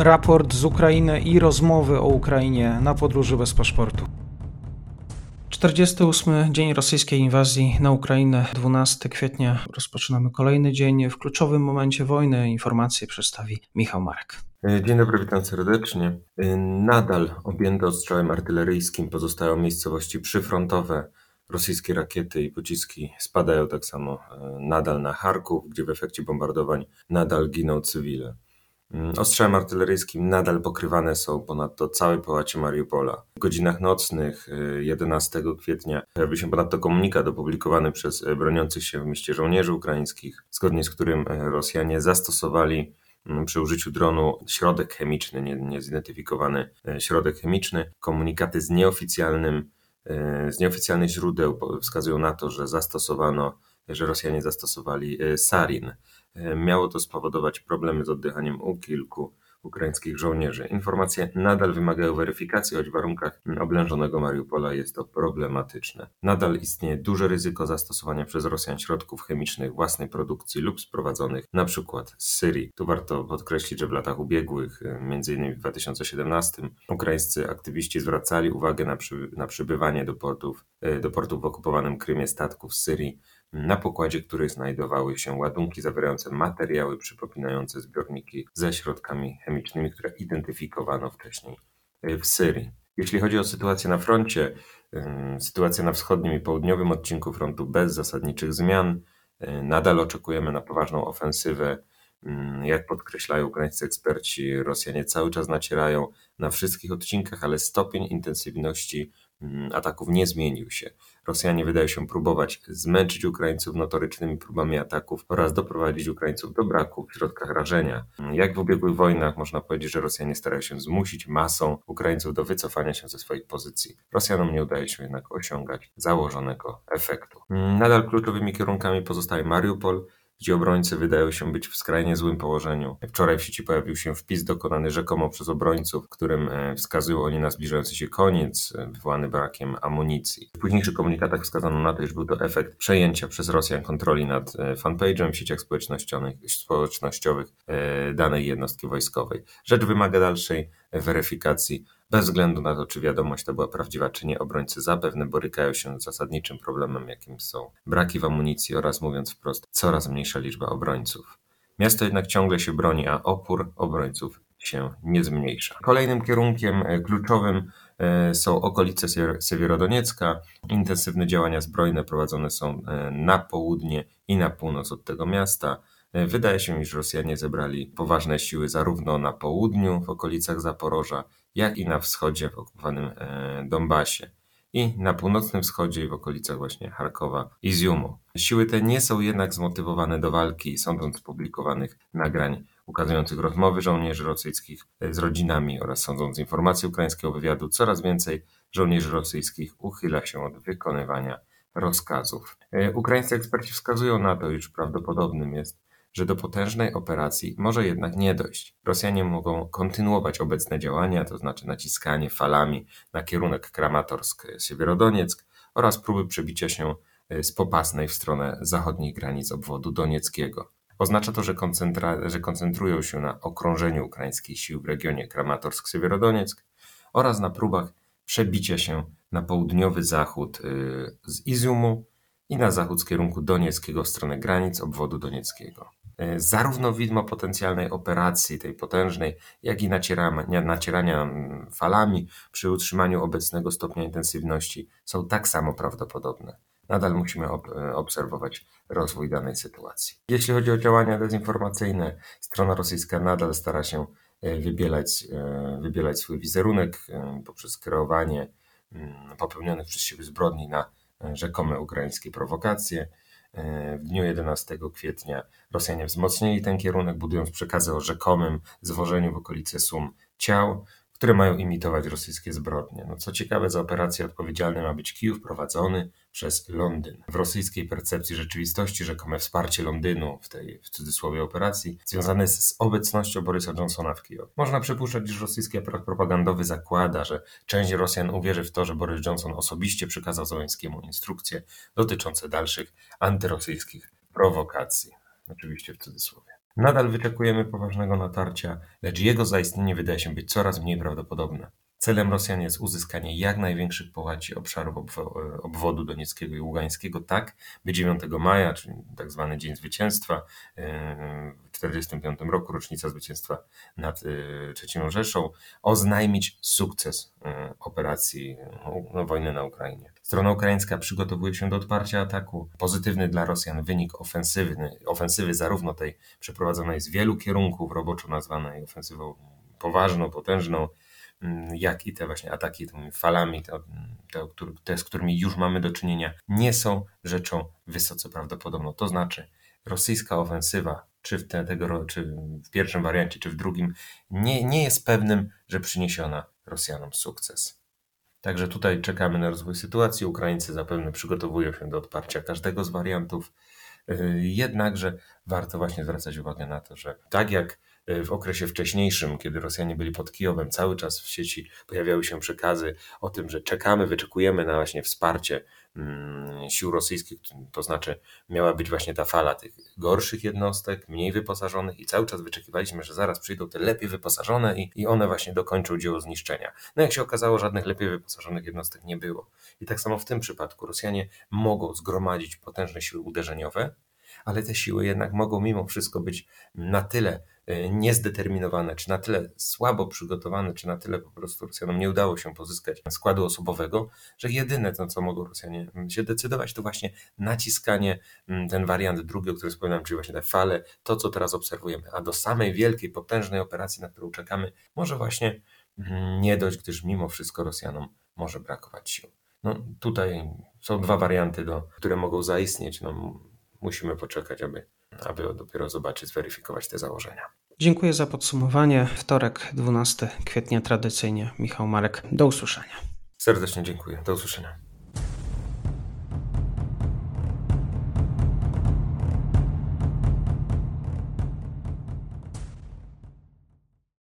raport z Ukrainy i rozmowy o Ukrainie na podróży bez paszportu. 48 dzień rosyjskiej inwazji na Ukrainę, 12 kwietnia. Rozpoczynamy kolejny dzień w kluczowym momencie wojny. Informacje przedstawi Michał Marek. Dzień dobry, witam serdecznie. Nadal objęte ostrzałem artyleryjskim pozostają miejscowości przyfrontowe. Rosyjskie rakiety i pociski spadają tak samo nadal na Charków, gdzie w efekcie bombardowań nadal giną cywile. Mm, ostrzałem artyleryjskim nadal pokrywane są ponadto całe połacie Mariupola. W godzinach nocnych 11 y, kwietnia pojawił się ponadto komunikat opublikowany przez y, broniących się w mieście żołnierzy ukraińskich, zgodnie z którym y, Rosjanie zastosowali mm, przy użyciu dronu środek chemiczny, niezidentyfikowany środek chemiczny. Komunikaty z nieoficjalnym, z nieoficjalnych źródeł wskazują na to, że zastosowano, że Rosjanie zastosowali sarin. E, miało to spowodować problemy z oddychaniem u kilku ukraińskich żołnierzy. Informacje nadal wymagają weryfikacji, choć w warunkach oblężonego Mariupola jest to problematyczne. Nadal istnieje duże ryzyko zastosowania przez Rosjan środków chemicznych własnej produkcji lub sprowadzonych przykład z Syrii. Tu warto podkreślić, że w latach ubiegłych, e, m.in. w 2017, ukraińscy aktywiści zwracali uwagę na, przy, na przybywanie do portów, e, do portów w okupowanym Krymie statków z Syrii na pokładzie których znajdowały się ładunki zawierające materiały przypominające zbiorniki ze środkami chemicznymi, które identyfikowano wcześniej w Syrii. Jeśli chodzi o sytuację na froncie, sytuacja na wschodnim i południowym odcinku frontu bez zasadniczych zmian, nadal oczekujemy na poważną ofensywę. Jak podkreślają ukraińscy eksperci, Rosjanie cały czas nacierają na wszystkich odcinkach, ale stopień intensywności Mm, ataków nie zmienił się. Rosjanie wydają się próbować zmęczyć Ukraińców notorycznymi próbami ataków oraz doprowadzić Ukraińców do braku w środkach rażenia. Mm, jak w ubiegłych wojnach można powiedzieć, że Rosjanie starają się zmusić masą Ukraińców do wycofania się ze swoich pozycji. Rosjanom nie udaje się jednak osiągać założonego efektu. Mm, nadal kluczowymi kierunkami pozostaje Mariupol, gdzie obrońcy wydają się być w skrajnie złym położeniu. Wczoraj w sieci pojawił się wpis dokonany rzekomo przez obrońców, w którym e, wskazują oni na zbliżający się koniec, e, wywołany brakiem amunicji. W późniejszych komunikatach wskazano na to, iż był to efekt przejęcia przez Rosjan kontroli nad e, fanpage'em w sieciach społecznościowych danej jednostki wojskowej. Rzecz wymaga dalszej weryfikacji bez względu na to, czy wiadomość ta była prawdziwa, czy nie, obrońcy zapewne borykają się z zasadniczym problemem, jakim są braki w amunicji oraz, mówiąc wprost, coraz mniejsza liczba obrońców. Miasto jednak ciągle się broni, a opór obrońców się nie zmniejsza. Kolejnym kierunkiem e, kluczowym e, są okolice Sewierodoniecka. Intensywne działania zbrojne prowadzone są e, na południe i na północ od tego miasta. Wydaje się, iż Rosjanie zebrali poważne siły zarówno na południu, w okolicach Zaporoża, jak i na wschodzie, w okupowanym e, Donbasie i na północnym wschodzie i w okolicach właśnie Charkowa i Ziumu. Siły te nie są jednak zmotywowane do walki, sądząc z publikowanych nagrań ukazujących rozmowy żołnierzy rosyjskich z rodzinami oraz sądząc z informacji ukraińskiego wywiadu, coraz więcej żołnierzy rosyjskich uchyla się od wykonywania rozkazów. E, ukraińscy eksperci wskazują na to, iż prawdopodobnym jest że do potężnej operacji może jednak nie dojść. Rosjanie mogą kontynuować obecne działania, to znaczy naciskanie falami na kierunek Kramatorsk-Siewierodonieck oraz próby przebicia się e, z Popasnej w stronę zachodnich granic obwodu donieckiego. Oznacza to, że, że koncentrują się na okrążeniu ukraińskich sił w regionie Kramatorsk-Siewierodonieck oraz na próbach przebicia się na południowy zachód e, z Iziumu i na zachód z kierunku donieckiego w stronę granic obwodu donieckiego. E, zarówno widmo potencjalnej operacji, tej potężnej, jak i nacierania, nacierania mm, falami przy utrzymaniu obecnego stopnia intensywności są tak samo prawdopodobne. Nadal musimy e, obserwować rozwój danej sytuacji. Jeśli chodzi o działania dezinformacyjne, strona rosyjska nadal stara się e, wybielać, wybielać swój wizerunek poprzez kreowanie mm, popełnionych przez siebie zbrodni na rzekome ukraińskie prowokacje. E, w dniu 11 kwietnia Rosjanie wzmocnili ten kierunek, budując przekazy o rzekomym zwożeniu w okolice Sum ciał, które mają imitować rosyjskie zbrodnie. No co ciekawe, za operację odpowiedzialny ma być Kijów prowadzony przez Londyn. W rosyjskiej percepcji rzeczywistości rzekome wsparcie Londynu w tej w cudzysłowie operacji związane jest z obecnością Borysa Johnsona w Kijowie. Można przypuszczać, że rosyjski aparat propagandowy zakłada, że część Rosjan uwierzy w to, że Borys Johnson osobiście przekazał Załęskiemu instrukcje dotyczące dalszych antyrosyjskich prowokacji. Oczywiście w cudzysłowie. Nadal wyczekujemy poważnego natarcia, lecz jego zaistnienie wydaje się być coraz mniej prawdopodobne. Celem Rosjan jest uzyskanie jak największych połaci obszarów obwodu donieckiego i ługańskiego tak, by 9 maja, czyli tak zwany Dzień Zwycięstwa w 1945 roku, rocznica zwycięstwa nad III Rzeszą, oznajmić sukces operacji no, wojny na Ukrainie. Strona ukraińska przygotowuje się do odparcia ataku. Pozytywny dla Rosjan wynik ofensywny, ofensywy zarówno tej przeprowadzonej z wielu kierunków, roboczo nazwanej ofensywą poważną, potężną, mm, jak i te właśnie ataki tymi falami, te, te, z którymi już mamy do czynienia, nie są rzeczą wysoce prawdopodobną. To znaczy, rosyjska ofensywa, czy w, te, tego, czy w pierwszym wariancie, czy w drugim, nie, nie jest pewnym, że przyniesie ona Rosjanom sukces. Także tutaj czekamy na rozwój sytuacji. Ukraińcy zapewne przygotowują się do odparcia każdego z wariantów. Y, jednakże warto właśnie zwracać uwagę na to, że tak jak y, w okresie wcześniejszym, kiedy Rosjanie byli pod Kijowem, cały czas w sieci pojawiały się przekazy o tym, że czekamy, wyczekujemy na właśnie wsparcie Mm, sił rosyjskich, to znaczy miała być właśnie ta fala tych gorszych jednostek, mniej wyposażonych i cały czas wyczekiwaliśmy, że zaraz przyjdą te lepiej wyposażone i, i one właśnie dokończą dzieło zniszczenia. No jak się okazało, żadnych lepiej wyposażonych jednostek nie było. I tak samo w tym przypadku Rosjanie mogą zgromadzić potężne siły uderzeniowe, ale te siły jednak mogą mimo wszystko być na tyle e, niezdeterminowane, czy na tyle słabo przygotowane, czy na tyle po prostu Rosjanom nie udało się pozyskać składu osobowego, że jedyne to, co mogą Rosjanie się decydować, to właśnie naciskanie, mm, ten wariant drugi, o którym wspominałem, czyli właśnie te fale, to, co teraz obserwujemy. A do samej wielkiej, potężnej operacji, na którą czekamy, może właśnie mm, nie dojść, gdyż mimo wszystko Rosjanom może brakować sił. No, tutaj są dwa warianty, do, które mogą zaistnieć. No, musimy poczekać, aby, aby dopiero zobaczyć, zweryfikować te założenia. Dziękuję za podsumowanie. Wtorek, 12 kwietnia, tradycyjnie Michał Marek. Do usłyszenia. Serdecznie dziękuję. Do usłyszenia.